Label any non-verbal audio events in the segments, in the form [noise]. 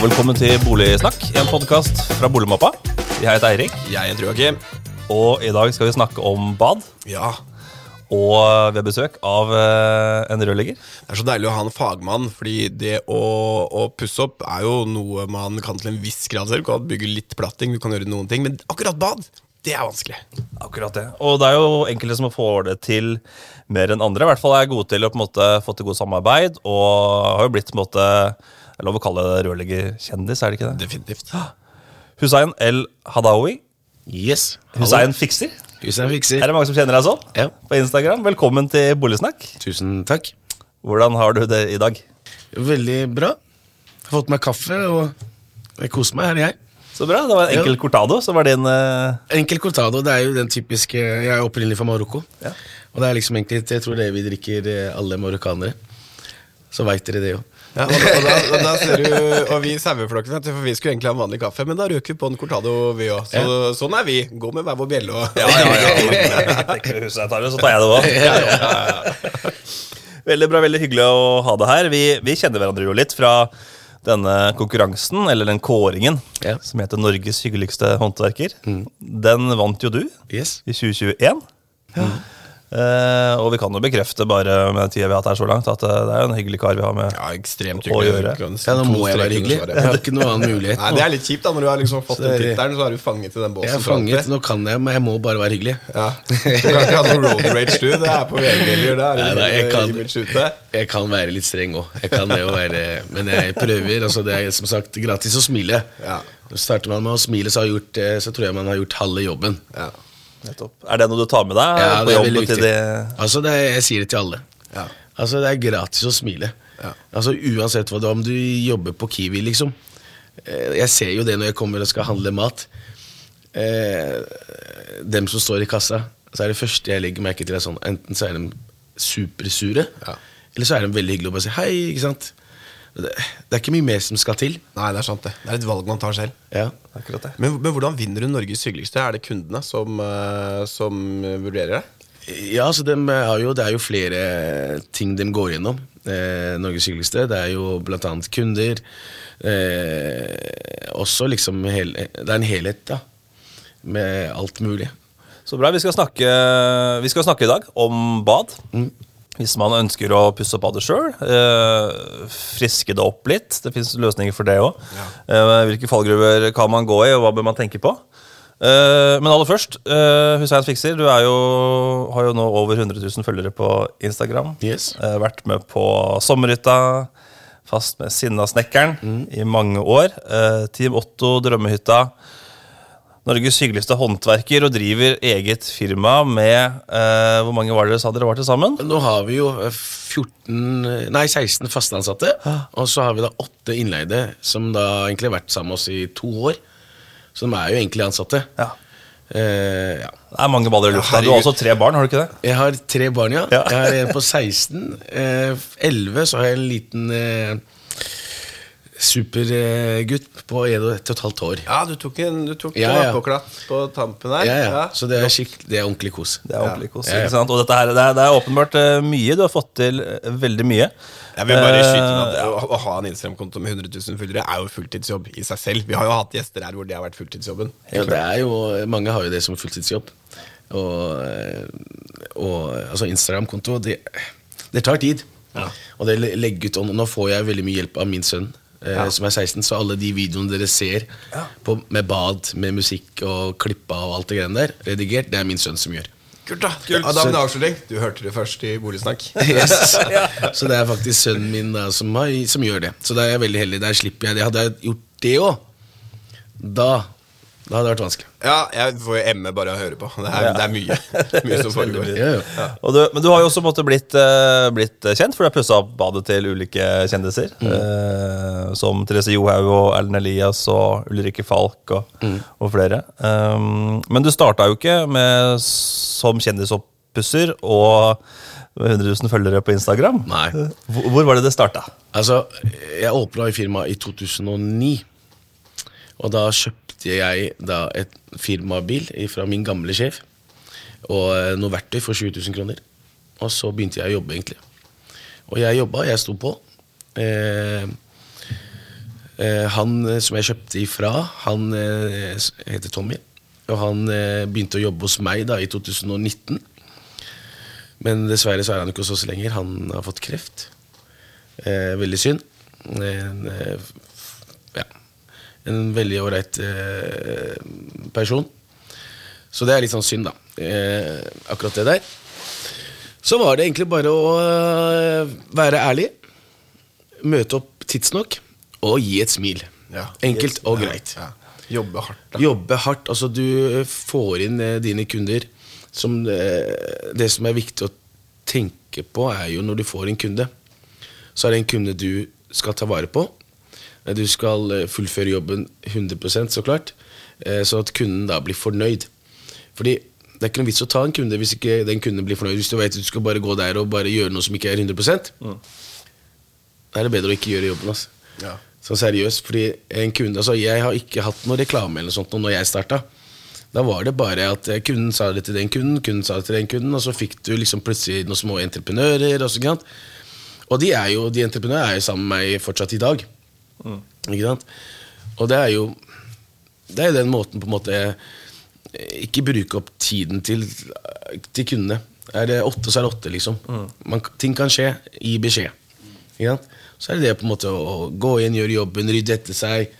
og velkommen til Boligsnakk, en podkast fra Boligmappa. Jeg heter Eirik, Jeg heter Joakim. og i dag skal vi snakke om bad. Ja. Og ved besøk av eh, en rørlegger. Det er så deilig å ha en fagmann, fordi det å, å pusse opp er jo noe man kan til en viss grad selv. Du kan bygge litt platting, du kan gjøre noen ting, men akkurat bad, det er vanskelig. Akkurat det. Og det er jo enkelte som får det til mer enn andre. I hvert fall er gode til å på en måte få til godt samarbeid, og har jo blitt på en måte Det er lov å kalle det rørleggerkjendis, er det ikke det? Definitivt. [gasps] Hussein El Hadaoui. Yes. Hussein Fikser. Hussein fikser. Er det mange som kjenner deg sånn? Ja. På Instagram. Velkommen til Boligsnakk. Tusen takk. Hvordan har du det i dag? Veldig bra. Har fått meg kaffe, og jeg koser meg. Her er jeg. Så bra. Det var en enkel Ja. cortado som var din uh... Enkel cortado. Det er jo den typiske Jeg er opprinnelig fra Marokko. Ja. Og det er liksom egentlig Jeg tror det vi drikker, eh, alle marokkanere. Så veit dere det jo. Ja, og, da, og, da, og da ser du, og vi saueflokken, for vi skulle egentlig ha en vanlig kaffe, men da røk vi på en cortado, vi òg. Så, Sånn er vi. Gå med hver vår bjelle og Ja, ja, ja. Det, så tar jeg det òg. Veldig bra, veldig hyggelig å ha deg her. Vi, vi kjenner hverandre jo litt fra denne konkurransen, eller den kåringen, Ja. som heter Norges hyggeligste håndverker. Den vant jo du Yes. i 2021. Eh, og vi kan jo bekrefte bare med den tida vi har hatt her så langt, at eh, det er jo en hyggelig kar vi har med. Ja, ekstremt Å gjøre. Ja, nå må jeg være hyggelig. Jeg har ikke noen annen mulighet. Nei, Det er litt kjipt da, når du har liksom fått den tittelen, så er du fanget i den båsen. Jeg er fanget, nå kan jeg, men jeg må bare være hyggelig. Ja. Du kan ikke ha noe road rage, du. Det er på VG-miljøer. Det er Nei, nei, jeg kan- Jeg kan være litt streng òg. Men jeg prøver. Altså, det er som sagt gratis å smile. Ja. Starter man med å smile, så, har gjort, eh, så tror jeg man har gjort halve jobben. Ja. Nettopp. Er det noe du tar med deg Ja, på det er veldig viktig. de Altså, det er, jeg sier det til alle. Ja. Altså, det er gratis å smile. Ja. Altså, Uansett hva det er, om du jobber på Kiwi, liksom. Eh, Jeg ser jo det når jeg kommer og skal handle mat. Eh, dem som står i kassa, så er det første jeg legger merke til, er sånn enten så er de supersure, Ja. eller så er de veldig hyggelige og bare sier hei. ikke sant? Det, det er ikke mye mer som skal til. Nei, det er sant det. Det er et valg man tar selv. Ja. Akkurat det. Men, men hvordan vinner du Norges hyggeligste? Er det kundene som, eh, som vurderer det? Ja, så de har jo, Det er jo flere ting de går gjennom. Eh, Norges hyggeligste. Det er jo annet kunder. Eh, også liksom hele, Det er en helhet, da. Med alt mulig. Så bra. Vi skal snakke, vi skal snakke i dag om bad. Mm. Hvis man ønsker å pusse opp badet sjøl, eh, friske det opp litt. Det fins løsninger for det òg. Eh, hvilke fallgruver kan man gå i, og hva bør man tenke på? Eh, men aller først, eh, Hussein Fikser, du jo, har jo nå over 100 000 følgere på Instagram. Yes. Eh, vært med på Sommerhytta, fast med Sinnasnekkeren Mm. i mange år. Eh, Team Otto, Drømmehytta. Norges hyggeligste håndverker og driver eget firma med eh, Hvor mange var dere sa dere var til sammen? Nå har vi jo eh, 14, nei 16 fastansatte, og så har vi da åtte innleide, som da egentlig har vært sammen med oss i to år. Så de er jo egentlig ansatte. Ja. Eh, ja. Det er mange baller i lufta. Du har også tre barn, har du ikke det? Jeg har tre barn, ja. Ja. Jeg har en på 16. Eh, 11 så har jeg en liten eh, supergutt på 1 og et halvt år. Ja, du tok en du tok Ja, ja. appeklatt på tampen her. Ja, ja. Så det er, det er ordentlig kos. Det er ordentlig kos. Ja, ja. ikke sant? Og dette her, det, er, det er åpenbart eh, mye. Du har fått til eh, veldig mye. Jeg vil bare skyte inn Eh, at å, ha en Instagram-konto med 100 000 følgere er jo fulltidsjobb i seg selv. Vi har jo hatt gjester her hvor det har vært fulltidsjobben. Ja, det er jo, mange har jo det som fulltidsjobb. Og, og altså Instagram-konto, det, det tar tid. Og det le- legge ut, og nå får jeg veldig mye hjelp av min sønn, eh, som er 16. Så alle de videoene dere ser på, med bad, med musikk og klippa og alt det greiene der, redigert, det er min sønn som gjør. Kult, da. Ja, da med avslutning. Du hørte det først i Boligsnakk. [laughs] Yes. [laughs] Så det er faktisk sønnen min da, som, har, som gjør det. Så da er jeg veldig heldig. Der slipper jeg det. Hadde jeg gjort det òg, da, da hadde det vært vanskelig. Ja, jeg får jo emme bare å høre på. Det er, det er mye. [laughs] mye som foregår. Ja, ja. Og du, men du har jo også måtte, blitt, uh, blitt kjent, for du har pussa opp badet til ulike kjendiser. Eh, som Therese Johaug og Ellen Elias og Ulrikke Falk og, og flere. Um, men du starta jo ikke med, som kjendisoppusser og 100 000 følgere på Instagram. Nei. Hvor, hvor var det det starta? Altså, jeg åpna i firmaet i 2009. Og da kjøpte jeg da et firmabil fra min gamle sjef. Og eh, noe verktøy for 20 000 kroner. Og så begynte jeg å jobbe, egentlig. Og jeg jobba, jeg sto på. Eh, Eh, han eh, som jeg kjøpte ifra, han eh, heter Tommy. Og han eh, begynte å jobbe hos meg da i 2019. Men dessverre så er han ikke hos oss lenger. Han har fått kreft. Veldig synd. Eh. En veldig ålreit eh, person. Så det er litt sånn synd, da. Eh, akkurat det der. Så var det egentlig bare å eh, være ærlig, møte opp tidsnok og gi et smil. Ja. Enkelt og Ja, greit. Ja. Jobbe hardt. Da. Jobbe hardt. Altså, du får inn eh, dine kunder som eh, Det som er viktig å tenke på, er jo når du får en kunde, så er det en kunde du skal ta vare på. Eh, Du skal eh, fullføre jobben 100 så klart, eh, sånn at kunden da blir fornøyd. Fordi det er ikke noe vits å ta en kunde hvis ikke den kunden blir fornøyd. Hvis du vet at du skal bare gå der og bare gjøre noe som ikke er 100 Da er det bedre å ikke gjøre jobben. Altså. Ja. Så seriøst, fordi en kunde Altså, jeg har ikke hatt noe reklame eller sånt når jeg starta. Da var det bare at kunden sa det til den kunden, kunden sa det til den kunden, og så fikk du liksom plutselig noen små entreprenører. Og, så, og de er jo, de entreprenørene er jo sammen med meg fortsatt i dag. Ikke sant? Og det er jo Det er jo den måten på en måte eh, Ikke bruke opp tiden til, til kundene. Er det åtte, så er det åtte, liksom. Man, ting kan skje. Gi beskjed. Ikke sant? Så er det det på en måte å, gå inn, gjøre jobben, rydde etter seg,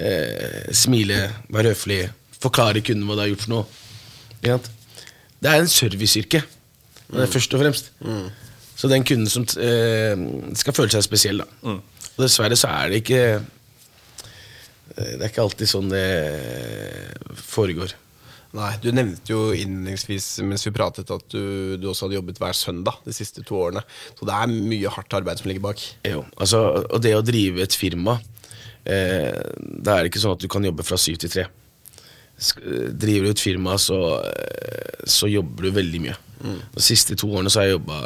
eh, smile, være høflig, forklare kunden hva du har gjort for noe. Ikke sant? Det er en serviceyrke, det er først og fremst. Så den kunden som eh, skal føle seg spesiell, da. Og dessverre så er det ikke eh, Det er ikke alltid sånn det foregår. Nei, Du nevnte jo innledningsvis mens vi pratet at du, du også hadde jobbet hver søndag de siste to årene. Så det er mye hardt arbeid som ligger bak. Jo, altså, og det å drive et firma eh, Det er ikke sånn at du kan jobbe fra syv til tre. Eh, Driver du et firma, så, eh, så jobber du veldig mye. De siste to årene så har jeg jobba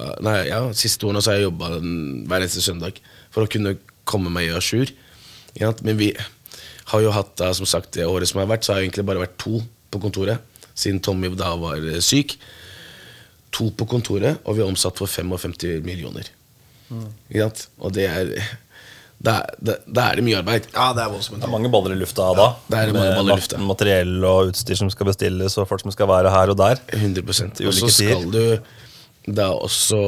ja, hver eneste søndag for å kunne komme meg a jour. Men vi har jo hatt da, som sagt, det året som har vært, så har jeg egentlig bare vært to på kontoret. Siden Tommy da var eh, syk. To på kontoret, og vi har omsatt for 55 millioner. Mm. Og det er da, da, da er det mye arbeid. Ja, det er voldsomt. Det er mange baller i lufta da. det er mange baller i lufta. ma- Materiell og utstyr som skal bestilles, og folk som skal være her og der. 100 Til Og så skal du da også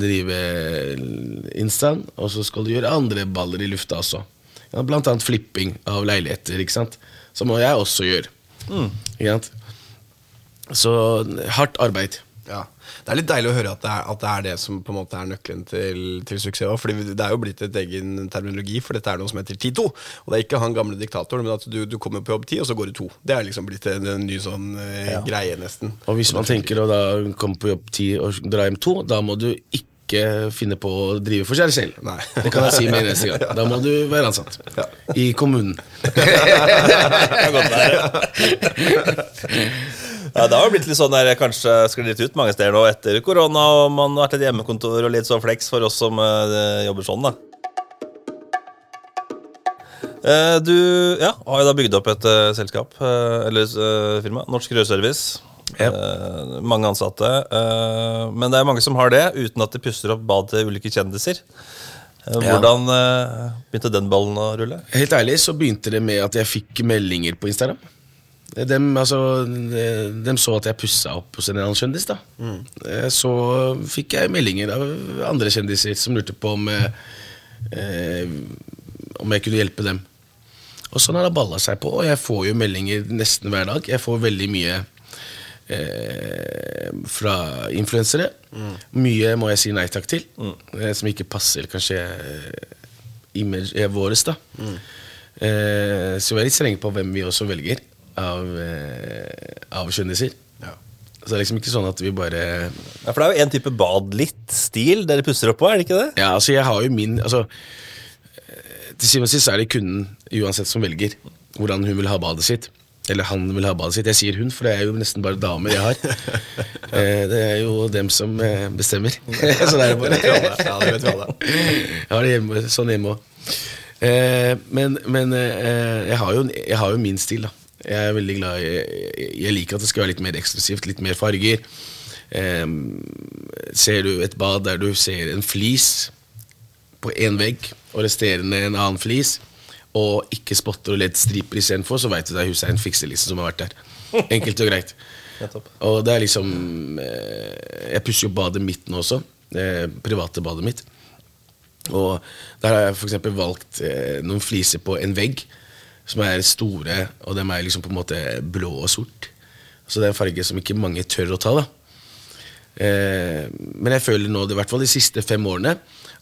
drive Instaen, og så skal du gjøre andre baller i lufta også. Ja, blant annet flipping av leiligheter, ikke sant. Som jeg også. Ikke sant? Så hardt arbeid. Ja. Det er litt deilig å høre at det er, at det, er det som på en måte er nøkkelen til, til suksess. Fordi det er jo blitt et egen terminologi, for dette er noe som heter T2. Og det er ikke han gamle diktatoren, men at du, du kommer på jobb ti, og så går du to. Det er liksom blitt en, en ny sånn eh, greie, nesten. Og hvis man tenker å da komme på jobb ti og dra hjem to, da må du ikke finne på å drive for seg selv. Nei. Det kan jeg si med en eneste gang. [laughs] Da må du være ansatt Ja. i kommunen. [laughs] Det kan godt være. [laughs] Ja, det har jo blitt litt sånn der, jeg kanskje sklir litt ut mange steder nå etter korona, og man har vært et hjemmekontor og litt sånn flex for oss som uh, jobber sånn, da. Uh, du ja, har jo da bygd opp et uh, selskap, eller firma, Norsk Rødservice. Yep. Mange ansatte. men det er mange som har det, uten at de pusser opp bad til ulike kjendiser. Hvordan begynte den ballen å rulle? Helt ærlig så begynte det med at jeg fikk meldinger på Instagram. Dem, altså, de så at jeg pussa opp hos en annen kjendis. da mm. Så fikk jeg meldinger av andre kjendiser som lurte på om, eh, om jeg kunne hjelpe dem. Og sånn har det balla seg på, og jeg får jo meldinger nesten hver dag. Jeg får veldig mye eh, fra influensere. Mye må jeg si nei takk til, mm. som ikke passer kanskje eh, image våres, da. Eh, så vi er litt strenge på hvem vi også velger av, eh, av kjendiser. Ja. Så det er liksom ikke sånn at vi bare Ja, For det er jo en type bad, litt stil dere pusser opp på, er det ikke det? Ja, altså jeg har jo min altså, eh, Til syvende og sist er det kunden uansett som velger hvordan hun vil ha badet sitt. Eller han vil ha badet sitt. Jeg sier hun, for det er jo nesten bare damer jeg har. [laughs] Eh, det er jo dem som bestemmer. [laughs] Så det er det bare. Ja, det vet vi alle. Jeg har det hjemme, sånn hjemme òg. Eh, men men eh, jeg, har jo, jeg har jo min stil, da. Jeg er veldig glad i jeg, liker at det skal være litt mer eksklusivt, litt mer farger. Eh, ser du et bad der du ser en flis på én vegg, og resterende en annen flis, og ikke spotter og lett striper istedenfor, så veit du det er Hussein Fikselisen som har vært der. Enkelt og greit. [laughs] Og det er liksom eh, Jeg pusser jo badet mitt nå også. Eh, private badet mitt. Og der har jeg f.eks. valgt eh, noen fliser på en vegg som er store, og de er liksom på en måte blå og sort. Så det er en farge som ikke mange tør å ta. da eh, Men jeg føler nå, i hvert fall de siste fem årene,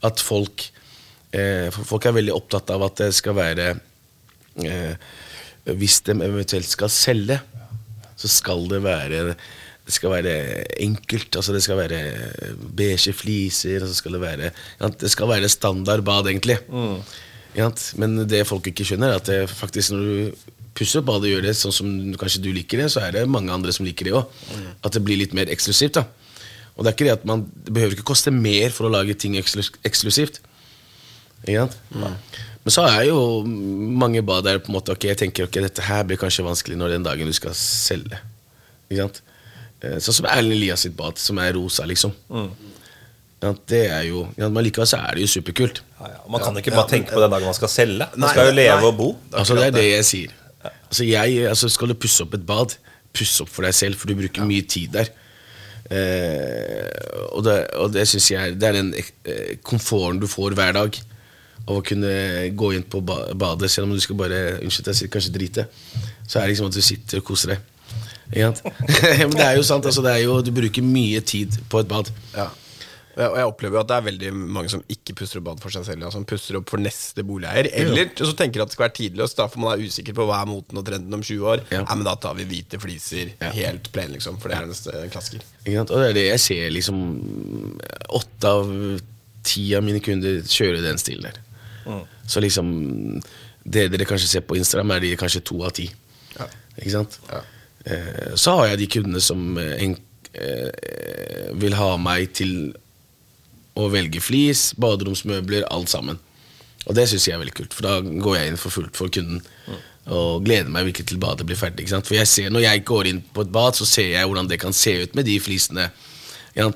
at folk eh, Folk er veldig opptatt av at det skal være eh, Hvis de eventuelt skal selge, så skal det være det skal være enkelt. altså Det skal være beige fliser. Altså skal det, være, ja, det skal være standard bad, egentlig. Ja, men det folk ikke skjønner, er at det faktisk når du pusser opp badet og gjør det sånn som kanskje du liker det, så er det mange andre som liker det òg. At det blir litt mer eksklusivt. da Og det er ikke det at man Det behøver ikke koste mer for å lage ting eksklusivt. Ikke sant? Men så er jo mange bad der på en måte Ok, jeg tenker ok, dette her blir kanskje vanskelig når den dagen du skal selge. Ikke sant? Eh, Sånn som Erlend Elias sitt bad, som er rosa, liksom. Ja, det er jo ja, Men likevel så er det jo superkult. Ja, ja. Man kan ikke bare tenke på den dagen man skal selge. Man Nei, skal jo leve nei. og bo. Altså Det er det jeg sier. Altså jeg, altså Skal du pusse opp et bad, puss opp for deg selv, for du bruker mye tid der. Eh, og det, og det syns jeg Det er den eh, komforten du får hver dag. Av å kunne gå inn på ba badet, selv om du skal bare Unnskyld, jeg sier kanskje drite. Så er det liksom at du sitter og koser deg. [laughs] Men det er jo sant. Altså det er jo, du bruker mye tid på et bad. Ja. Og jeg opplever jo at det er veldig mange som ikke pusser opp bad for seg selv. Ja, som pusser opp for neste boligeier. Eller så tenker at det skal være tidløst, da, for man er usikker på hva er moten og trenden om 20 år. Ja. Ja. men Da tar vi hvite fliser, Ja. helt plain, liksom. For det er neste klassiker. Ikke sant? Og det er det jeg ser liksom Åtte av ti av mine kunder kjører den stilen der. Så liksom Det dere kanskje ser på Instagram, er de kanskje to av ti. Ja. Ikke sant? Ja. Eh, så har jeg de kundene som eh, en, eh, vil ha meg til å velge flis, baderomsmøbler, alt sammen. Og det syns jeg er veldig kult, for da går jeg inn for fullt for kunden. Og gleder meg virkelig til badet blir ferdig. For jeg ser, Når jeg går inn på et bad, så ser jeg hvordan det kan se ut med de flisene. Eh,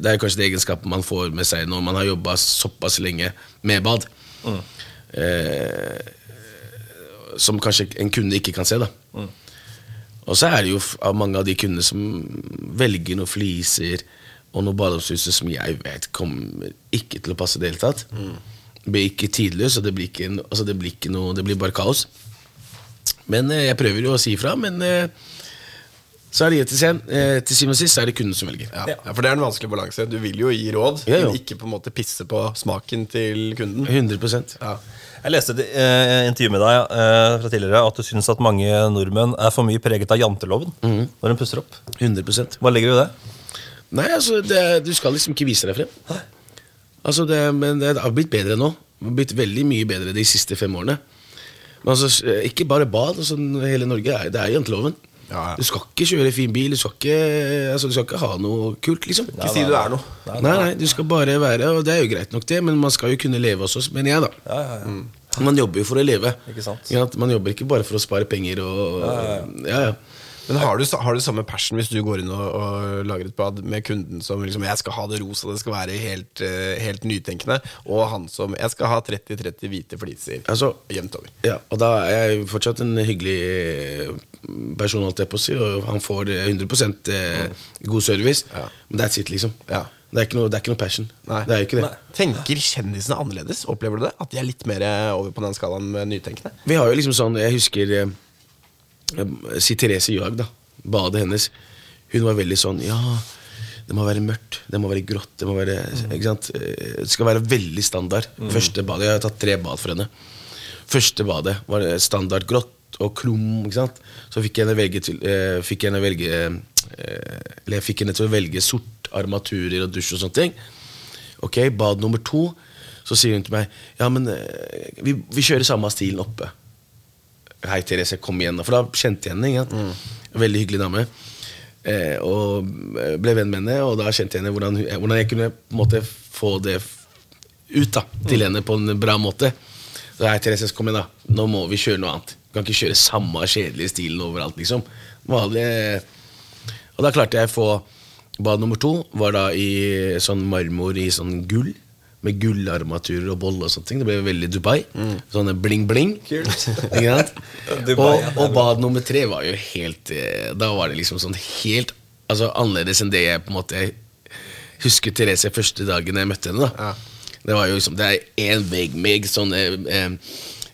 Det er kanskje det egenskapet man får med seg når man har jobba såpass lenge med bad. Eh, som kanskje en kunde ikke kan se. da Og så er det jo av mange av de kundene som velger noen fliser og noe badeomsutstyr som jeg vet kommer ikke til å passe i det hele tatt. Det blir ikke tidløs, og det blir ikke, altså det blir ikke noe Det blir bare kaos. Men eh, jeg prøver jo å si ifra, men eh, så er det til, sen, eh, til syvende og sist er det kunden som velger. Ja. Ja, For det er en vanskelig balanse. Du vil jo gi råd, Ja, jo. men ikke på en måte pisse på smaken til kunden. 100% Ja. Jeg leste et eh, intervju med deg eh, fra tidligere at du syns at mange nordmenn er for mye preget av janteloven når de pusser opp. 100% Hva ligger du i det? Nei, altså, det, du skal liksom ikke vise deg frem. Altså, det, men det har blitt bedre nå. Det har blitt veldig mye bedre de siste fem årene. Men altså, ikke bare bad. Altså, hele Norge er, det er janteloven. Ja, ja. Du skal ikke kjøre fin bil, du skal ikke, altså, du skal ikke ha noe kult, liksom. Ikke si du er noe. Nei, nei, du skal bare være Og det er jo greit nok, det, men man skal jo kunne leve også, mener jeg, da. Ja, ja, ja. Man jobber jo for å leve. Ikke sant? Ja, man jobber ikke bare for å spare penger og ja, ja. Men har du, har du samme passion hvis du går inn og, og lager et bad med kunden som liksom, jeg skal ha det rosa, det skal være helt, eh, helt nytenkende, og han som jeg skal ha 30-30 hvite fliser Altså, jevnt over. Ja, og da er jeg fortsatt en hyggelig eh, person, holdt jeg på å si, og han får eh, 100 eh, god service. Ja. Men that's it, liksom. Ja. Det, er ikke noe, det er ikke noe passion. Det det. Tenker kjendisene annerledes? Opplever du det? At de er litt mer over på den skalaen med nytenkende? Vi har jo liksom sånn Jeg husker Si Therese Johaug, da. Badet hennes. Hun var veldig sånn Ja, det må være mørkt, det må være grått. Det må være ikke sant? Eh, Det skal være veldig standard. Første badet, Jeg har tatt tre bad for henne. Første badet var standard grått og krum. ikke sant? Så fikk jeg henne velge til eh, Fikk henne velge eh, Eller jeg fikk henne til å velge sort armaturer og dusj og sånne ting. Ok, bad nummer to. Så sier hun til meg Ja, men vi, vi kjører samme stilen oppe. Hei, Therese, kom igjen. For da kjente jeg henne. Mm. Veldig hyggelig dame. Eh, og ble venn med henne, og da kjente jeg henne hvordan, hvordan jeg kunne måte få det ut da til henne på en bra måte. Så hei, Therese, kom igjen, da. Nå må vi kjøre noe annet. Vi kan ikke kjøre samme kjedelige stilen overalt, liksom. Vanlig Og da klarte jeg å få Bad nummer to var da i sånn marmor i sånn gull. Med gullarmaturer og bolle og sånne ting. Det ble veldig Dubai. Sånne bling-bling. [laughs] [laughs] Og, og bad nummer tre var jo helt eh, Da var det liksom sånn helt altså, annerledes enn det jeg på en måte husker Therese første dagen jeg møtte henne. da Det var jo liksom Det er én vegg med sånne eh,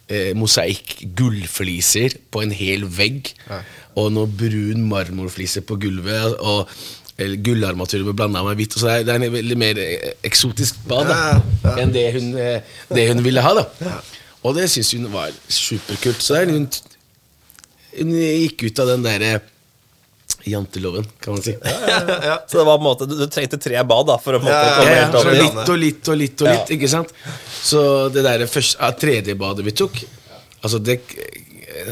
eh, mosaikk gullfliser på en hel vegg. Og noe brun marmorfliser på gulvet. Og gullarmatur blanda med hvitt. Så det er, det er en veldig mer eh, eksotisk bad da, Ja, ja. enn det hun, eh, det hun ville ha. da Og det syns hun var superkult. Så det er hun, hun gikk ut av den derre janteloven, kan man si. Så det var på en måte, du, du trengte tre bad da, for å Ja, ja, komme Ja, ja, helt over. litt og litt og litt og litt, ikke sant? Så det der første, ja, tredje badet vi tok Altså det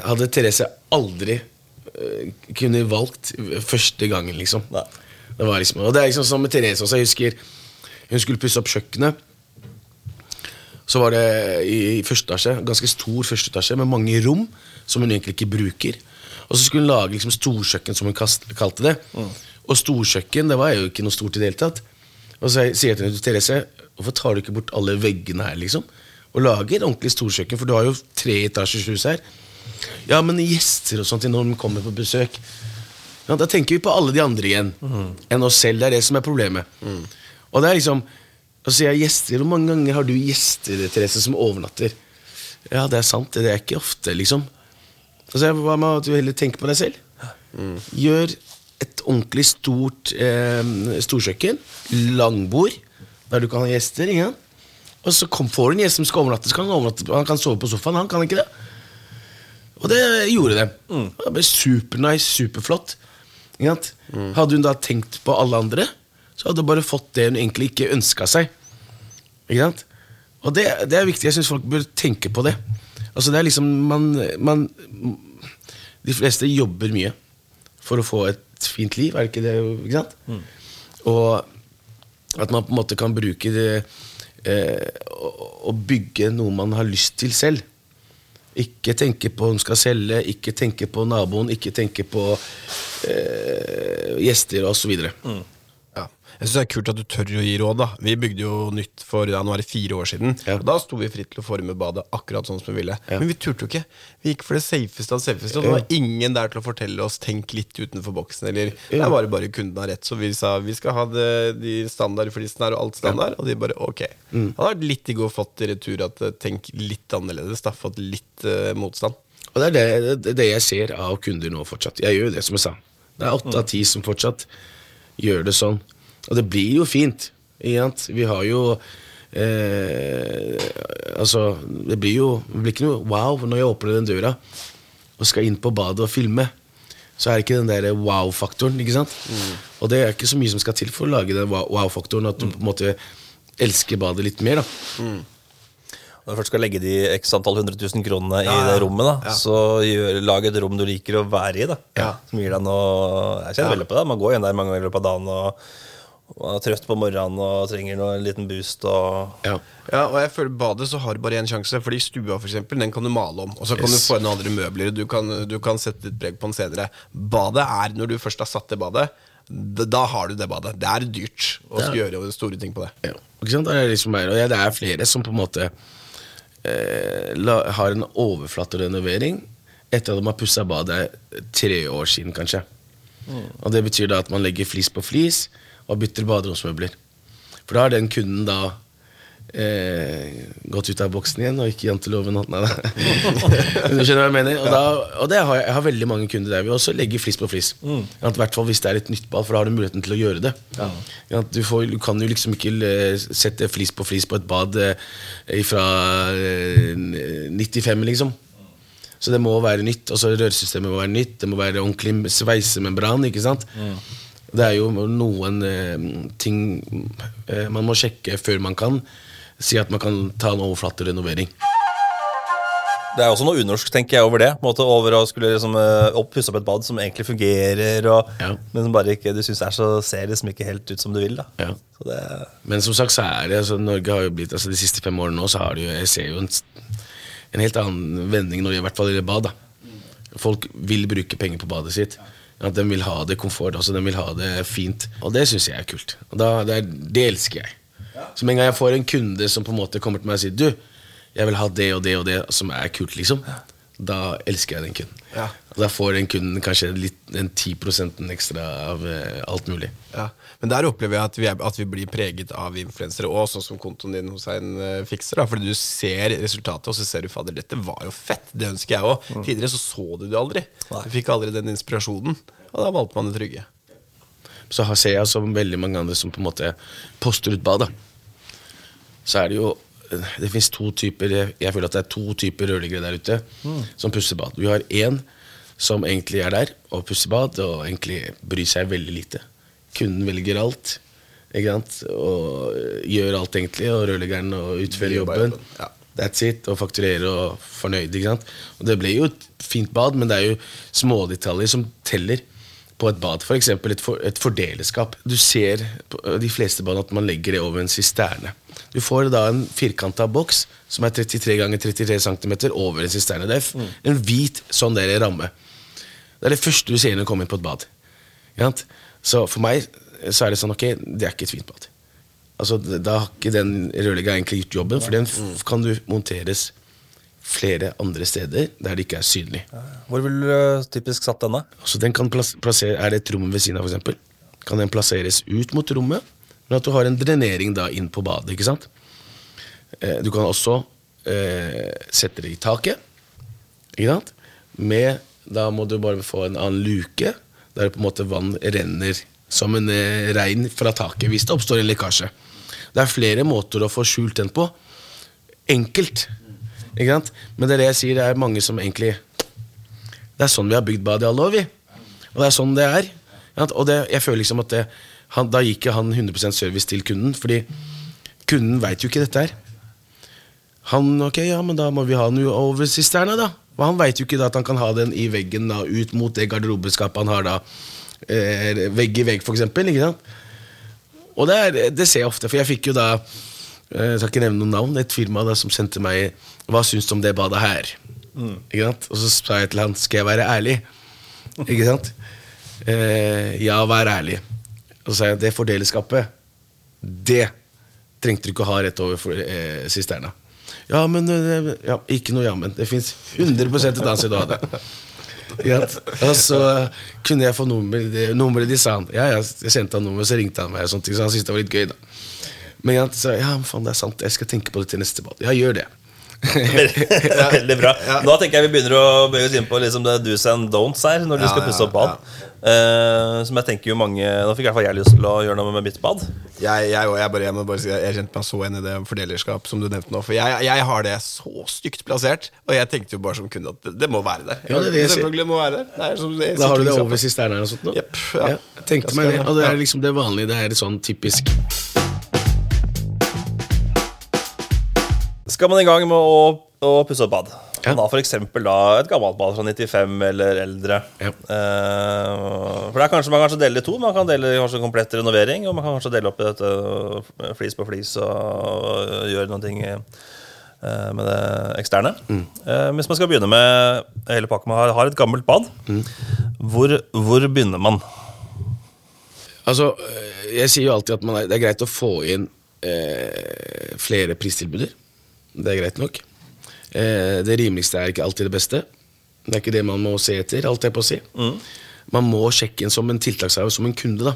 hadde Therese aldri uh, kunne valgt første gangen, liksom. Nei. Det var liksom og det er liksom som med Therese også. Jeg husker hun skulle pusse opp kjøkkenet. Så var det i, i første etasje, ganske stor første etasje med mange rom som hun egentlig ikke bruker. Og så skulle hun lage liksom storkjøkken, som hun kalte det. Og storkjøkken det var jo ikke noe stort i det hele tatt. Og så sier jeg til henne, Therese, hvorfor tar du ikke bort alle veggene her, liksom? Og lager ordentlig storkjøkken, for du har jo tre etasjers hus her. Ja, men gjester og sånt når de kommer på besøk. Da tenker vi på alle de andre igjen enn oss selv. Det er det som er problemet. Og det er liksom Og så sier jeg gjester. Hvor mange ganger har du gjester Therese, som overnatter? Ja, det er sant. Det er ikke ofte, liksom. Og så sier jeg, Hva med at du heller tenker på deg selv? Gjør et ordentlig stort eh, storkjøkken. Langbord, der du kan ha gjester. Ingen. Og så kom, får du en gjest som skal overnatte, så kan han, overnatte, han kan sove på sofaen. Han kan ikke det. Og det gjorde det. Det ble supernice, superflott. Sant? Hadde hun da tenkt på alle andre, så hadde hun bare fått det hun egentlig ikke ønska seg. Ikke sant? Og det, det er viktig. Jeg syns folk bør tenke på det. Altså det er liksom man, man De fleste jobber mye for å få et fint liv, er det ikke det? Ikke sant? Og at man på en måte kan bruke det eh, å, å bygge noe man har lyst til selv. Ikke tenke på hun skal selge, ikke tenke på naboen, ikke tenke på eh, gjester osv. Mm. Jeg synes det er kult at du tør å gi råd. da Vi bygde jo nytt for ja, nå er det fire år siden. Ja. Og Da sto vi fritt til å forme badet akkurat sånn som vi ville. Ja. Men vi turte jo ikke. Vi gikk for det safeste av safeste. Og det var ingen der til å fortelle oss 'tenk litt utenfor boksen'. Eller det var bare bare kunden har rett. Så vi sa vi skal ha det, de standardflisene her og alt standard. Og de bare ok. Mm. Det hadde vært litt digg å fått i retur at eh, tenk litt annerledes. da Fått litt uh, motstand. Og det er det, det, det jeg ser av kunder nå fortsatt. Jeg gjør jo det, som jeg sa. Det er åtte av ti som fortsatt gjør det sånn. Og det blir jo fint. Vi har jo eh, Altså, det blir jo det blir ikke noe wow når jeg åpner den døra og skal inn på badet og filme. Så er det ikke den der wow-faktoren. ikke sant? Og det er ikke så mye som skal til for å lage den wow- wow-faktoren. At du på en måte elsker badet litt mer. da Når du først skal legge de x antall hundre tusen kronene i det rommet, da, så gjør, lag et rom du liker å være i. da Ja. Som gir deg noe Jeg kjenner veldig på det. Man går igjen der mange ganger i løpet av dagen og, og er trøtt på morgenen og trenger noe, en liten boost. Og, Ja. Ja, og jeg føler badet så har bare én sjanse. Fordi stua for eksempel, den kan du male om. Og så kan Yes. du få inn andre møbler. Du kan, du kan sette ditt preg på den senere. Badet er, når du først har satt det badet, da, har du det badet. Det er dyrt å skulle gjøre store ting på det. Ja, ikke sant? Det er, liksom bare, og ja, det er flere som på en måte eh, la, har en overflaterenovering etter at de har pussa badet tre år siden, kanskje. Og Det betyr da at man legger flis på flis og bytter baderomsmøbler. For da har den kunden da eh, gått ut av boksen igjen og ikke janteloven. og- Nei, nei. [laughs] du skjønner hva jeg mener? Og, da, og det har jeg, jeg har veldig mange kunder der vi også legger flis på flis. I hvert fall hvis det er et nytt bad, for da har du muligheten til å gjøre det. Ja, du, får, du kan jo liksom ikke eh, sette flis på flis på et bad eh, fra eh, 95, liksom. Så det må være nytt. Altså Rørsystemet må være nytt. Det må være ordentlig sveisemembran. ikke sant? Det er jo noen eh, ting eh, man må sjekke før man kan si at man kan ta en overflaterenovering. Det er også noe unorsk, tenker jeg, over det. Måte over å skulle liksom, eh, opp, pusse opp et bad som egentlig fungerer, og, Ja. men som bare ikke du syns er så ser liksom ikke helt ut som du vil. Ja. Så det, Men som sagt så er det altså, Norge har jo blitt altså, De siste fem årene nå så har det jo Jeg ser jo en, en helt annen vending når det i hvert fall gjelder bad. da Folk vil bruke penger på badet sitt. At De vil ha det komfort, altså den vil ha det fint. Og det syns jeg er kult. Og da, det, er, det elsker jeg. Så med en gang jeg får en kunde som på en måte kommer til meg og sier Du, jeg vil ha det og det og det som er kult, liksom. Da elsker jeg den kunden. Ja. Da får den kunden kanskje litt, en 10 ekstra av eh, alt mulig. Ja. Men der opplever jeg at vi, er, at vi blir preget av influensere òg, sånn som kontoen din hos en uh, fikser. da Fordi du ser resultatet, og så ser du fader, dette var jo fett. Det ønsker jeg òg. Tidligere så så du det aldri. Du fikk aldri den inspirasjonen. Og da valgte man det trygge. Så ser jeg som veldig mange andre som på en måte poster ut bad. da. Så er det jo Det fins to typer Jeg føler at det er to typer rørleggere der ute som pusser bad. Vi har én som egentlig er der og pusser bad, og egentlig bryr seg veldig lite. Kunden velger alt. Ikke sant? Og øh, gjør alt, egentlig, og rørleggeren og utfører jobben. jobben, ja. That's it, og fakturerer og fornøyd. ikke sant? Og Det ble jo et fint bad, men det er jo smådetaljer som teller på et bad. F.eks. For et, for, et fordeleskap. Du ser på de fleste bad at man legger det over en sisterne. Du får da en firkanta boks som er 33 ganger 33 cm over en sisterne. Det er en hvit sånn der ramme. Det er det første du ser når du kommer inn på et bad. Så for meg så er det sånn, ok, det er ikke et fint bad. Altså, Da har ikke den rørlegga egentlig gjort jobben, for den kan du monteres flere andre steder der det ikke er synlig. Hvor vil du eh, typisk satt denne? Så den kan plassere, Er det et rom ved siden av, f.eks., kan den plasseres ut mot rommet, men at du har en drenering da inn på badet. ikke sant? Eh, du kan også eh, sette det i taket. Ikke sant? Med, da må du bare få en annen luke, der på en måte vann renner som en eh, regn fra taket hvis det oppstår en lekkasje. Det er flere måter å få skjult den på. Enkelt. Ikke sant? Men det er det jeg sier, det er mange som egentlig det er sånn vi har bygd badet i alle år, vi. Og det er sånn det er. Ja, Og det, jeg føler liksom at det, han, Da gikk han 100% service til kunden, fordi kunden veit jo ikke dette her. Han, ok, ja, men da må vi ha den over sisterna, da. Og han veit jo ikke da at han kan ha den i veggen da, ut mot det garderobeskapet han har da. Eh, vegg i vegg, for eksempel. Ikke sant? Og det, er, det ser jeg ofte, for jeg fikk jo da eh, Jeg skal ikke nevne noen navn, et firma da som sendte meg Hva syns du om det badet her? Ikke sant? Og så sa jeg til han Skal jeg være ærlig? Ikke sant? Eh, ja, vær ærlig. Og så sa jeg det fordeleskapet, det trengte du ikke å ha rett over for, eh, sisterna. Ja, men eh, ja, Ikke noe jammen. Det fins 100 et annet sted å ha det. Ikke? Og så kunne jeg få nummeret de, nummeret de sa han. Ja, jeg sendte han nummeret, så ringte han meg, sånne så han syntes det var litt gøy. da Men jeg sa ja, faen, det er sant, jeg skal tenke på det til neste ball. Ja, gjør det. [laughs] Veldig bra. Nå tenker jeg vi begynner å bøye oss inn på liksom det do's and don'ts her når du Ja, skal pusse opp ja, bad. Eh, som jeg tenker jo mange Nå fikk i hvert fall jeg lyst til å gjøre noe med mitt bad. Jeg, jeg, jeg, bare, jeg må bare si Jeg kjente meg så igjen i det fordelerskap som du nevnte nå. For jeg, jeg har det så stygt plassert, og jeg tenkte jo bare som kunde at det, det må være der. Ja, det er det. Selvfølgelig må være der. Det er som, det er Da har du det over eller noe sånt? nå? Yep, ja. jeg tenkte meg det. Og det er liksom det vanlige. Det er sånn typisk Skal man i gang med å, å pusse opp bad, Ja. for eksempel da et gammelt bad fra 95 eller eldre Ja. Uh, For det er kanskje Man kan kanskje dele i to. Man kan dele kanskje komplett renovering, og man kan kanskje dele opp i dette eh, flis på flis og gjøre noen ting eh, med det eksterne. Mm. Hvis man skal begynne med hele pakka, man har, har et gammelt bad, Mm. hvor, hvor begynner man? Altså, jeg sier jo alltid at man er, det er greit å få inn eh, flere pristilbuder. Det er greit nok. Eh, det rimeligste er ikke alltid det beste. Det er ikke det man må se etter, alt jeg på å si. Man må sjekke inn som en tiltakshaver, som en kunde, da.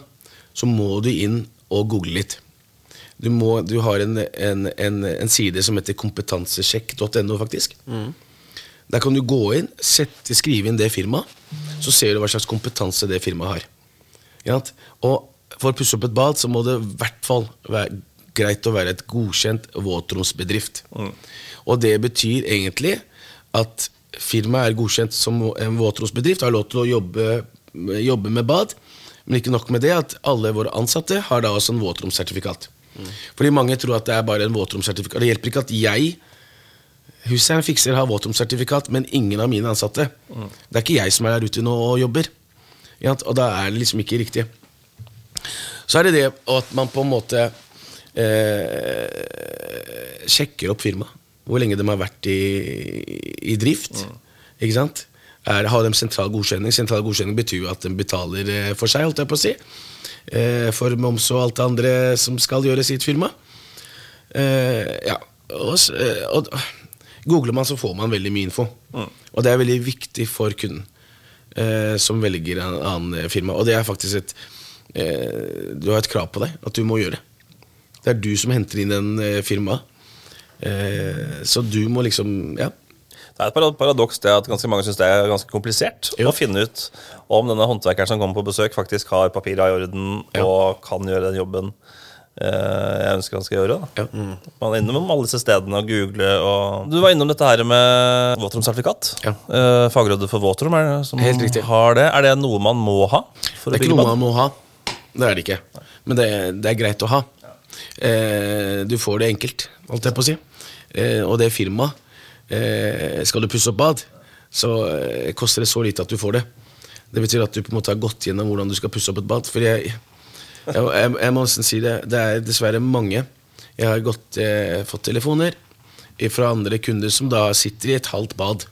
Så må du inn og google litt. Du, må, du har en, en, en, en side som heter kompetansesjekk.no, faktisk. Der kan du gå inn, sette, skrive inn det firmaet, så ser du hva slags kompetanse det firmaet har. Og for å pusse opp et bad, så må det i hvert fall være greit å være et godkjent våtromsbedrift. Og det betyr egentlig at firmaet er godkjent som en våtromsbedrift, har lov til å jobbe, jobbe med bad. Men ikke nok med det, at alle våre ansatte har da også en våtromssertifikat. Fordi mange tror at det er bare en våtromssertifikat. Det hjelper ikke at jeg Huseieren fikser har våtromssertifikat, men ingen av mine ansatte. Det er ikke jeg som er der ute nå og jobber. Og da er det liksom ikke riktig. Så er det det at man på en måte eh, sjekker opp firmaet. Hvor lenge de har vært i, i drift. Ikke sant? Er, har de sentral godkjenning? Sentral godkjenning betyr jo at de betaler eh, for seg, holdt jeg på å si. Eh, for moms og alt det andre som skal gjøres i et firma. Eh, ja. Og, eh, og googler man, så får man veldig mye info. Og det er veldig viktig for kunden eh, som velger en annen eh, firma. Og det er faktisk et eh, Du har et krav på deg at du må gjøre. Det er du som henter inn den eh, firmaet. Eh, så du må liksom Ja. Det er et paradoks det at ganske mange syns det er ganske komplisert Jo. å finne ut om denne håndverkeren som kommer på besøk, faktisk har papira i orden Ja. og kan gjøre den jobben eh, jeg ønsker han skal gjøre. Da. Ja. Man er innom alle disse stedene og google. Og du var innom dette her med våtromsertifikat. Ja. Fagrådet for våtrom er det som Helt riktig. har det. Er det noe man må ha? For Det er ikke noe man må ha. Det er det ikke. Men det, det er greit å ha. Eh, du får det enkelt, holdt jeg på å si. Eh, og det firmaet eh, Skal du pusse opp bad, så koster det så lite at du får det. Det betyr at du på en måte har gått gjennom hvordan du skal pusse opp et bad. For jeg, jeg, jeg, jeg må nesten si det. Det er dessverre mange. Jeg har gått, eh, fått telefoner fra andre kunder som da sitter i et halvt bad.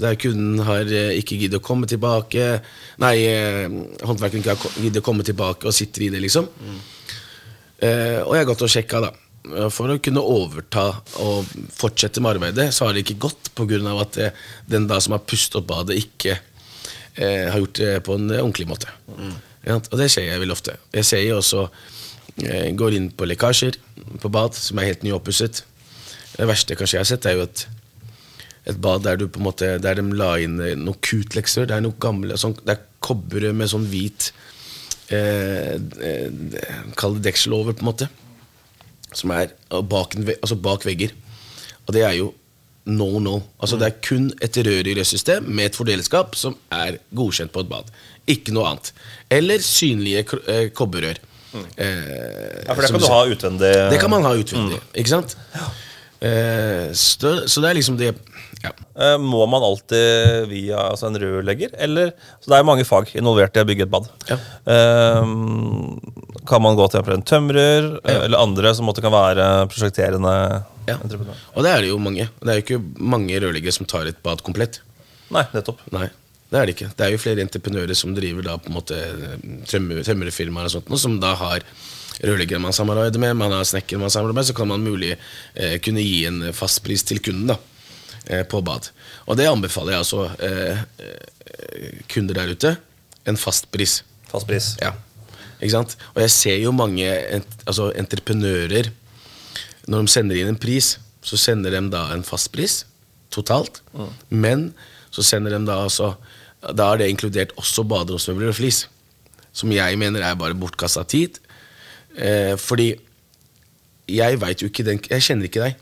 Der kunden har eh, ikke giddet å komme tilbake Nei, eh, håndverkeren ikke har giddet å komme tilbake og sitter i det, liksom. Eh, og jeg har gått og sjekka, da. Eh, For å kunne overta og fortsette med arbeidet, så har det ikke gått pga. at eh, den da som har pustet opp badet, ikke eh, har gjort det på en eh, ordentlig måte. Ja, og det ser jeg veldig ofte. Jeg ser jo også eh, går inn på lekkasjer på bad som er helt nyoppusset. Det verste kanskje jeg har sett, er jo et et bad der, du på en måte, der de la inn eh, noen kutlekser. Det er noe gamle sånn, Det er kobber med sånn hvit eh, eh, Kall det deksel over, på en måte. Som er bak, altså bak vegger. Og det er jo no no. Altså Det er kun et rørrørsystem med et fordeleskap som er godkjent på et bad. Ikke noe annet. Eller synlige kobberrør. Mm. Eh, Ja, for det kan du du ha utvendig. det kan man ha utvendig, ikke sant? Eh, så, så det er liksom det ja. Eh, Må man alltid via altså en rørlegger? Eller, så det er mange fag involvert i å bygge et bad. Ja. Um, kan man gå til en tømrer ja. eller andre som måtte kan være prosjekterende Ja. entreprenør? Og det er det jo mange. Det er jo ikke mange rørleggere som tar et bad komplett. Nei, nettopp. Nei, det er det ikke. Det er jo flere entreprenører som driver da på en måte tømmer- og sånt, som da har rørleggere man samarbeider med, man har snekkere man samarbeider med, så kan man mulig eh, kunne gi en fastpris til kunden da, eh, på bad. Og det anbefaler jeg altså eh, eh, kunder der ute. En fastpris. Fast pris. Ja, ikke sant? Og jeg ser jo mange ent, altså entreprenører Når de sender inn en pris, så sender de da en fastpris totalt. Men så sender de da altså Da er det inkludert også baderomsmøbler og flis. Som jeg mener er bare bortkasta tid. Eh, fordi jeg veit jo ikke den Jeg kjenner ikke deg.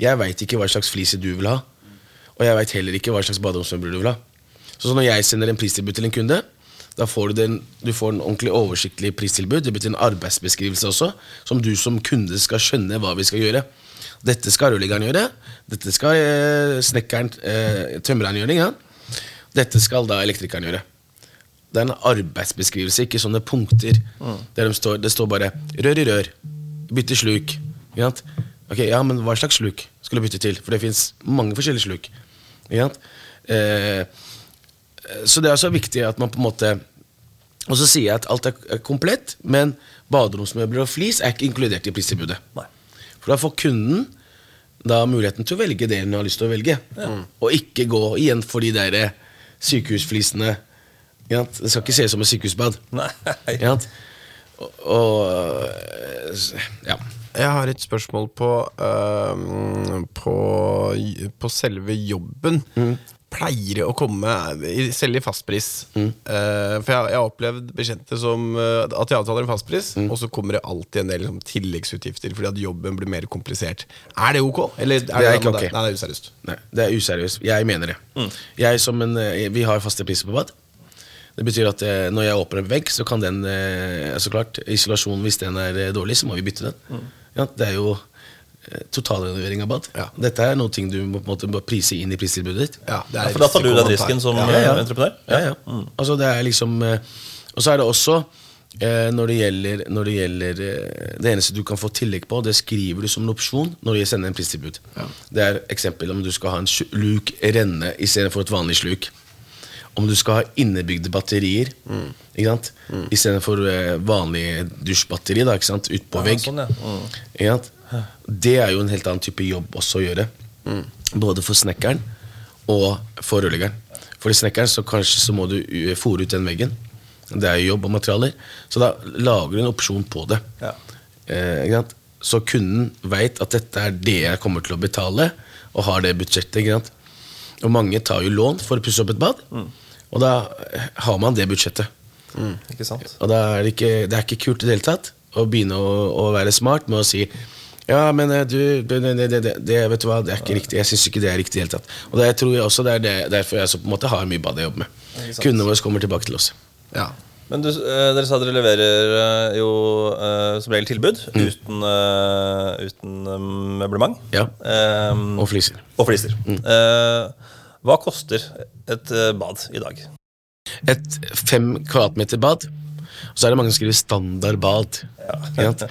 Jeg veit ikke hva slags flis du vil ha. Og jeg veit heller ikke hva slags baderomsmøbler du vil ha. Så når jeg sender en pristilbud til en kunde, da får du, den, du får en ordentlig oversiktlig pristilbud. Det betyr en arbeidsbeskrivelse også, som du som kunde skal skjønne hva vi skal gjøre. Dette skal rørleggeren gjøre. Dette skal eh, snekkeren, eh, tømreren gjøre. Ja. Dette skal da elektrikeren gjøre. Det er en arbeidsbeskrivelse, ikke sånne punkter. Der de står, det står bare 'rør i rør', 'bytte sluk'. Ok, ja, men hva slags sluk skal du bytte til? For det fins mange forskjellige sluk. Sant? Eh, så det er også viktig at man på en måte Og så sier jeg at alt er komplett, men baderomsmøbler og flis er ikke inkludert i pristilbudet. Nei. For da får kunden da muligheten til å velge det hun har lyst til å velge. Og ikke gå igjen for de der eh, sykehusflisene. Ja. Det skal ikke se ut som et sykehusbad. Nei. Ikke? Og, og ja. Jeg har et spørsmål på, uh, på, på selve jobben. Pleier å komme selv i fastpris? Eh, for jeg, jeg har opplevd bekjente som uh, at de avtaler en fastpris, og så kommer det alltid en del liksom, tilleggsutgifter fordi at jobben blir mer komplisert. Er det ok? Eller Det er ikke ok. Nei, det er useriøst. Nei, det er useriøst. Jeg mener det. Jeg som en, eh, vi har faste priser på bad. Det betyr at eh, når jeg åpner en vegg, så kan den eh, Så klart, isolasjonen, hvis den er eh, dårlig, så må vi bytte den. Ja, det er jo totalrenovering av bad. Ja. Dette er noe du må, på en måte, prise inn i pristilbudet ditt. Ja, det Ja, for da tar du den risken som ja. eh, ja. entreprenør? Ja, ja. Altså det er liksom eh, Og så er det også eh, når det gjelder, når det, gjelder eh, det eneste du kan få tillegg på, det skriver du som en opsjon når du sender en pristilbud. Det er eksempel om du skal ha en luk renne istedenfor et vanlig sluk. Om du skal ha innebygde batterier Mm. ikke sant? istedenfor eh, vanlig dusjbatteri da, ikke sant? ut på Ja, vegg. sånn, ja. Mm. Ikke sant? Det er jo en helt annen type jobb også å gjøre. Både for snekkeren og for rørleggeren. For snekkeren så kanskje så må du uh, fòre ut den veggen. Det er jo jobb og materialer. Så da lager du en opsjon på det. Ja. Eh. Så kunden veit at dette er det jeg kommer til å betale, og har det budsjettet. Og mange tar jo lån for å pusse opp et bad, og da eh, har man det budsjettet. Sant? Og da er det, ikke, det er ikke kult i det hele tatt å begynne å, å være smart med å si ja, men eh, du, det, det, det, det, vet du hva, det er ikke riktig. Jeg syns ikke det er riktig i det hele tatt. Og det tror jeg også det er det, derfor jeg så på en måte har mye bad jeg jobber med. Kundene våre kommer tilbake til oss. Ja. Men du, eh, dere sa dere leverer eh, jo som regel tilbud uten, eh, uten eh, møblement. Ja. Um, Og fliser. og fliser. Eh, hva koster et bad i dag? Et fem kvadratmeter bad. Og så er det mange som skriver standardbad. bad. sant?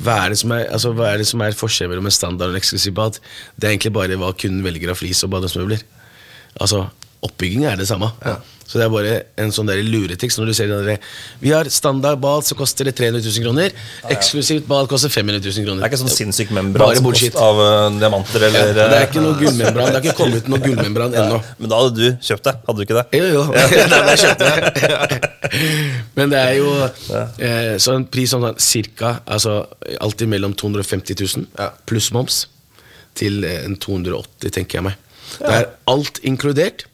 Hva, er det som er, altså, hva er det som er forskjellen mellom en standard og en eksklusiv bad? Det er egentlig bare hva kunden velger av flis og badehusmøbler. Altså, oppbygging er det samme. Så det er bare en sånn der luretriks når du ser den der, Vi har standard bad, så koster det 300 000 kroner. Eksklusivt bad koster 500 000 kroner. Det er ikke sånn sinnssyk membran som kost av uh, diamanter ja, det er eh, ikke noe gullmembran. Det har ikke kommet ut noe gullmembran ennå. Men da hadde du kjøpt det, hadde du ikke det? Jo, jo. [laughs] Nei, jeg det. [laughs] Men det er jo eh, så en pris sånn cirka altså, alltid mellom 250 000 Ja. pluss moms til eh, en 280, tenker jeg meg. Det er alt inkludert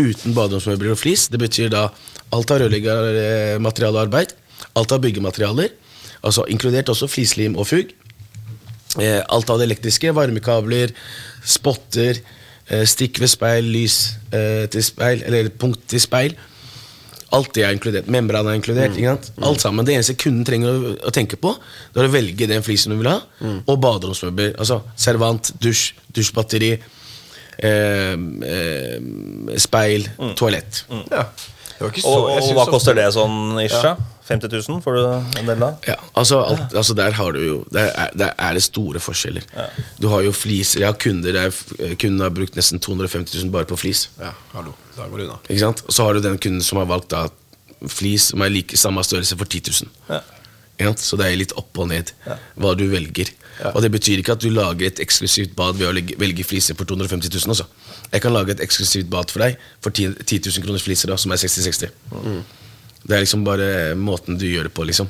uten baderomsmøbler og flis. Det betyr da alt av rørleggermateriale og arbeid, alt av byggematerialer, altså inkludert også flislim og fugg. Eh, alt av det elektriske, varmekabler, spotter, eh, stikk ved speil, lys eh, til speil, eller punkt til speil. Alt det er inkludert. Membran er inkludert. ikke sant? Alt sammen. Det eneste kunden trenger å, å tenke på, det er å velge den flisen du vil ha, og baderomsmøbler. Altså servant, dusj, dusjbatteri, speil, toalett. ja. Det var ikke så, Og, og hva koster det sånn, Isha? 50 000 får du en del da? Ja, altså, alt, altså Der har du jo Der er, der er det store forskjeller. Du har jo fliser. Jeg har kunder der kunden har brukt nesten 250 000 bare på flis. Ja, hallo. Da går det unna. Ikke sant? Og så har du den kunden som har valgt da flis som er like samme størrelse for 10 000. Ja. Så det er litt opp og ned hva du velger. Og det betyr ikke at du lager et eksklusivt bad ved å velge fliser for 250 000 også. Jeg kan lage et eksklusivt bad for deg for 10, 10 000 kroners fliser, da, som er 60-60. Det er liksom bare måten du gjør det på, liksom.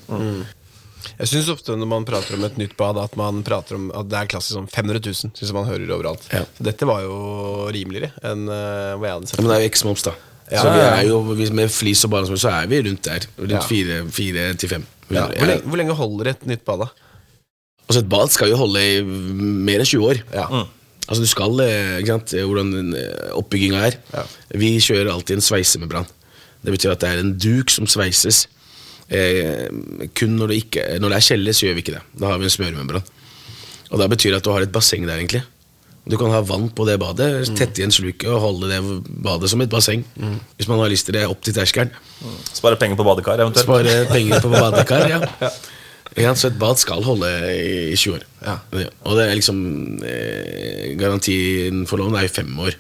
Jeg syns ofte når man prater om et nytt bad, at man prater om at det er klassisk sånn 500 000. Synes man hører overalt Ja. Så Dette var jo rimeligere enn uh, hva jeg hadde sett. Ja, men det er jo X-moms, da. Ja. Så vi er jo, Med flis og barnesmør så er vi rundt der. Rundt fire til fem. Ja. hvor, lenge, hvor lenge holder et nytt bad, da? Altså Et bad skal jo holde i mer enn 20 år. Ja. Altså du skal, eh, ikke sant, hvordan eh, oppbygginga er. Ja. Vi kjører alltid en sveisemembran. Det betyr at det er en duk som sveises. Eh, kun når det, ikke, når det er kjeller, så gjør vi ikke det. Da har vi en smøremembran. Og Det betyr at du har et basseng der, egentlig. Du kan ha vann på det badet, tette igjen sluket og holde det badet som et basseng. Hvis man har lyst til det opp til terskelen. Spare penger på badekar, eventuelt? Spare penger på badekar, ja. [laughs] Ja, så et bad skal holde i 20 år. Ja. Og det er liksom eh, Garantien for lån er jo fem år.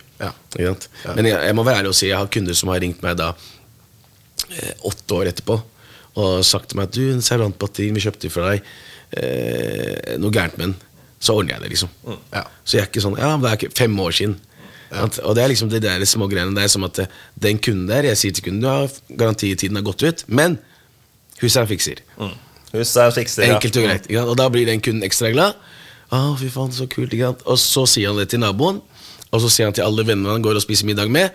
Men jeg, jeg må være ærlig og si jeg har kunder som har ringt meg da eh, åtte år etterpå og sagt til meg at du, en servantbatteri vi kjøpte fra deg, eh, noe gærent med den. Så ordner jeg det, liksom. Ja. Så jeg er ikke sånn Ja, men det er ikke fem år siden. Sant? Og det er liksom det der små greiene er som at eh, den kunden der Jeg sier til kunden du har garantitiden har gått ut, men huset er fikser. Huset er fikser, ja. Enkelt og greit. Ikke? Og da blir den kunden ekstra glad. Å, fy faen, så kult. Og så sier han det til naboen, og så sier han til alle vennene han går og spiser middag med,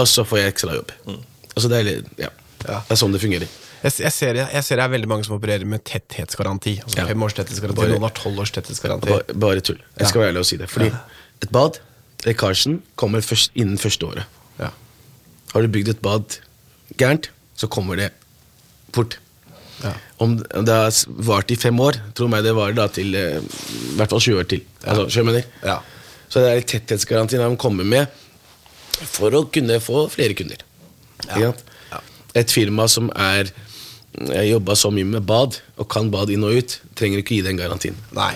og så får jeg ekstra jobb. Altså det er, ja. Ja. det er sånn det fungerer. Jeg, jeg, ser, jeg ser det er veldig mange som opererer med tetthetsgaranti. Altså Ja. Fem års tetthetsgaranti, Bare- noen har tolv års tetthetsgaranti. Bare, bare tull. Jeg skal være ærlig og si det. Fordi et bad, lekkasjen, kommer først innen første året. Ja. Har du bygd et bad gærent, så kommer det fort. Ja. Om det har vart i fem år, tro meg det varer da til eh, i hvert fall 20 år til. Altså? Ja. Så det er tetthetsgarantien de kommer med for å kunne få flere kunder. Et firma som er jobba så mye med bad, og kan bad inn og ut, trenger ikke gi den garantien. Nei,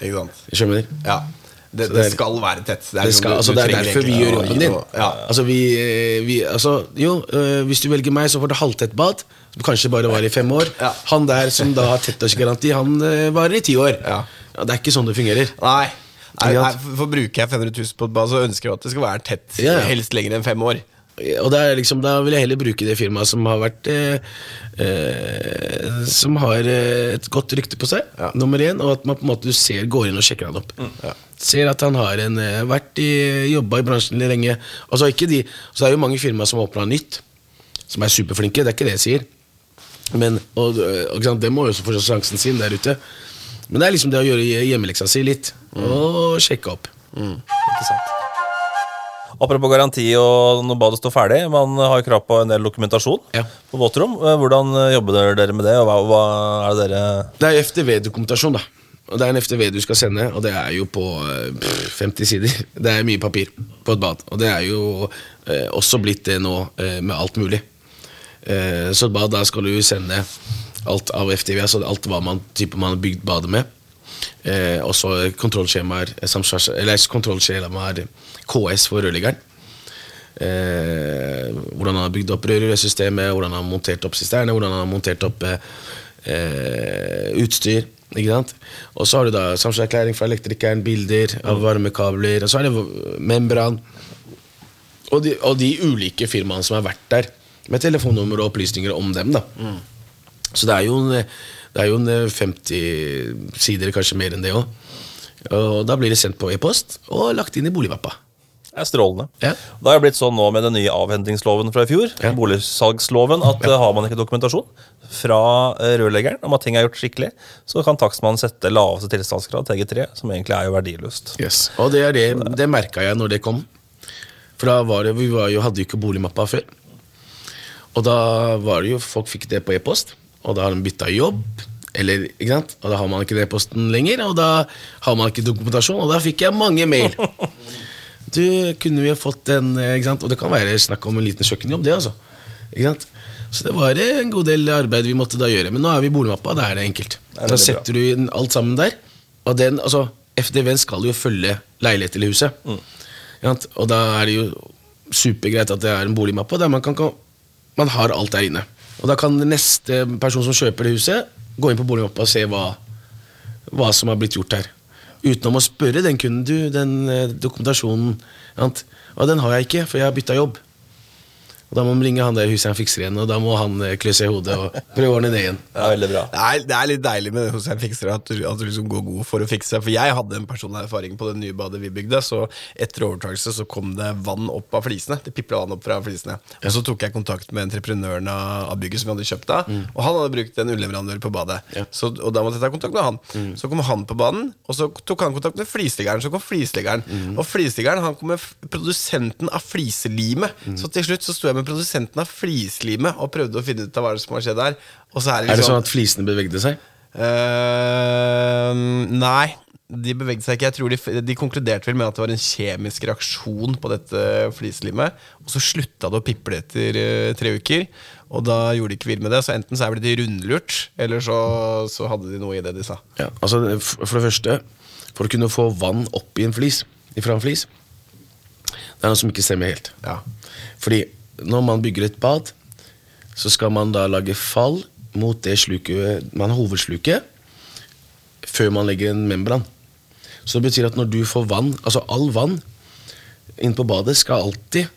ikke sant. Skjønner? Ja. Det, det, skal være tett. Det er, Det, liksom- skal, altså, det er derfor vi gjør jobben din. Ja. Altså, vi, eh, vi, altså, jo, øh, hvis du velger meg, så får du halvtett bad, som kanskje bare varer i fem år. Ja. Han der som da har tettårsgaranti, han øh, varer i ti år. Ja. Ja, det er ikke sånn det fungerer. Nei. Nei, nei for, for bruker jeg 500 000 på et bad, så ønsker jeg at det skal være tett. Helst lenger enn fem år. Og det er liksom, da vil jeg heller bruke det firmaet som har vært eh, eh, Som har eh, et godt rykte på seg, Ja. nummer én. Og at man på en måte ser, går inn og sjekker han opp. Ser at han har en, eh, vært i, jobba i bransjen lenge. Altså ikke de, så det er jo mange firmaer som åpna nytt, som er superflinke. Det er ikke det jeg sier. Men, og, og, ikke sant, Det må jo også få sjansen sin der ute. Men det er liksom det å gjøre hjemmeleksa si litt. Og sjekke opp. Ikke sant? Apropos garanti og når badet står ferdig, man har jo krav på en del dokumentasjon Ja. på våtrom. Eh, Hvordan eh, jobber dere med det, og hva, hva er det dere Det er FTV-dokumentasjon, da. Og Det er en FTV du skal sende, og det er jo på øh, pff, 50 sider. [laughs] Det er mye papir på et bad. Og det er jo eh, også blitt det nå eh, med alt mulig. Eh, så et bad, da skal du sende alt av FTV, altså alt hva man, type man har bygd badet med. Eh, også kontrollskjemaer, eh, kontrollskjemaer KS for rørleggeren. Eh, hvordan han har bygd opp rørsystemet, hvordan han har montert opp sisterne, hvordan han har montert opp eh, utstyr. Ikke sant? Og så har du da samfunnserklæring fra elektrikeren, bilder av varmekabler, og så er det membran. Og de, og de ulike firmaene som har vært der, med telefonnummer og opplysninger om dem. da Så det er jo en, det er jo eh, 50 sider, kanskje mer enn det òg. Og da blir det sendt på e-post og lagt inn i boligmappa. Det er strålende. Ja. Det har jo blitt sånn nå med den nye avhendingsloven fra i fjor, Ja. boligsalgsloven, at ja. har man ikke dokumentasjon fra eh, rørleggeren om at ting er gjort skikkelig, så kan takstmannen sette laveste tilstandsgrad, TG3, som egentlig er jo verdiløst. Yes. Og det, er det, det merka jeg når det kom. For da var det, vi var jo, hadde jo ikke boligmappa før. Og da var det jo, folk fikk det på e-post, og da har de bytta jobb. Eller, ikke sant? Og da har man ikke den e-posten lenger, og da har man ikke dokumentasjon. Og da fikk jeg mange mail. [laughs] Du, kunne vi fått en eh, ikke sant? Og det kan være snakk om en liten kjøkkenjobb, det, altså. Ikke sant? Så det var en god del arbeid vi måtte da gjøre. Men nå er vi i boligmappa, da er det enkelt. Da setter du inn alt sammen der. Og den, altså, FDV-en skal jo følge leilighet eller huset. Mm. Og da er det jo supergreit at det er en boligmappe der man, kan, kan, man har alt der inne. Og da kan neste person som kjøper det huset, gå inn på boligmappa og se hva, hva som har blitt gjort her. Utenom å spørre den kunden du, den eh, dokumentasjonen? Og den har jeg ikke, for jeg har bytta jobb. Og Da må man ringe han der huset han fikser igjen, og da må han eh, klø seg i hodet og prøve å ordne det igjen. Er veldig bra. Det er, det er litt deilig med det hos fikser at du, at du liksom går god for å fikse. For jeg hadde en personlig erfaring på det nye badet vi bygde. Så etter overtakelse så kom det vann opp av flisene. Det pipla vann opp fra flisene. Og så tok jeg kontakt med entreprenøren av bygget som vi hadde kjøpt da. Og han hadde brukt en underleverandør på badet. Ja. Så, og da måtte jeg ta kontakt med han. Så kom han på banen, og så tok han kontakt med flisleggeren. Så kom flisleggeren. Og flisleggeren han kom med produsenten av fliselimet. Så til slutt så sto jeg med produsenten av flislimet og prøvde å finne ut av hva som har skjedd her. Og så er det Er det liksom sånn at flisene bevegde seg? Uh, nei, de bevegde seg ikke. Jeg tror de, de konkluderte vel med at det var en kjemisk reaksjon på dette flislimet. Og så slutta det å piple etter eh, tre uker. Og da gjorde de ikke vill med det. Så enten så ble de rundlurt, eller så, så hadde de noe i det de sa. Ja, altså For det første, for å kunne få vann opp i en flis, ifra en flis Det er noe som ikke stemmer helt. Ja. Fordi når man bygger et bad, så skal man da lage fall mot det sluket man har hovedsluket, før man legger en membran. Så det betyr at når du får vann, altså all vann inn på badet skal alltid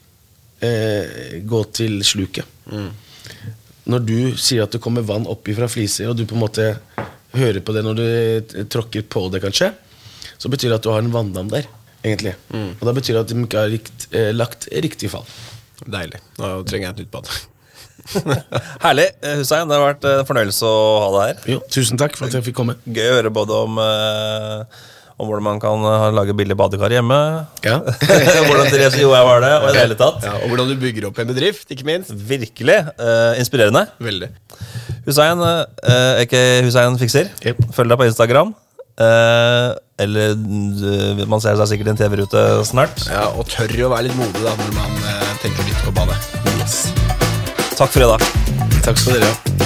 eh, gå til sluket. Når du sier at det kommer vann opp fra fliser, og du på en måte hører på det når du eh, tråkker på det, kanskje, så betyr det at du har en vanndam der, egentlig. Og da betyr det at de ikke har rikt, eh, lagt riktig fall. Deilig. Nå trenger jeg et nytt bad. [laughs] Herlig. eh, Hussein, det har vært en fornøyelse å ha deg her. Jo, tusen takk for at jeg fikk komme. Gøy å høre både om, eh, om hvordan man kan eh, lage billig badekar hjemme. Ja. [laughs] hvordan Therese Johaug har det, og i det hele tatt. Ja, og hvordan du bygger opp en bedrift, ikke minst. Virkelig eh, inspirerende. Veldig. Hussein, eh, ikke Hussein Fikser. Yep. Følg deg på Instagram. Eh, eller eh, man ser seg sikkert i en TV-rute snart. Ja, og tør å være litt modig da når man eh, tenker litt på badet. Yes. Takk for i dag. Takk skal dere ha.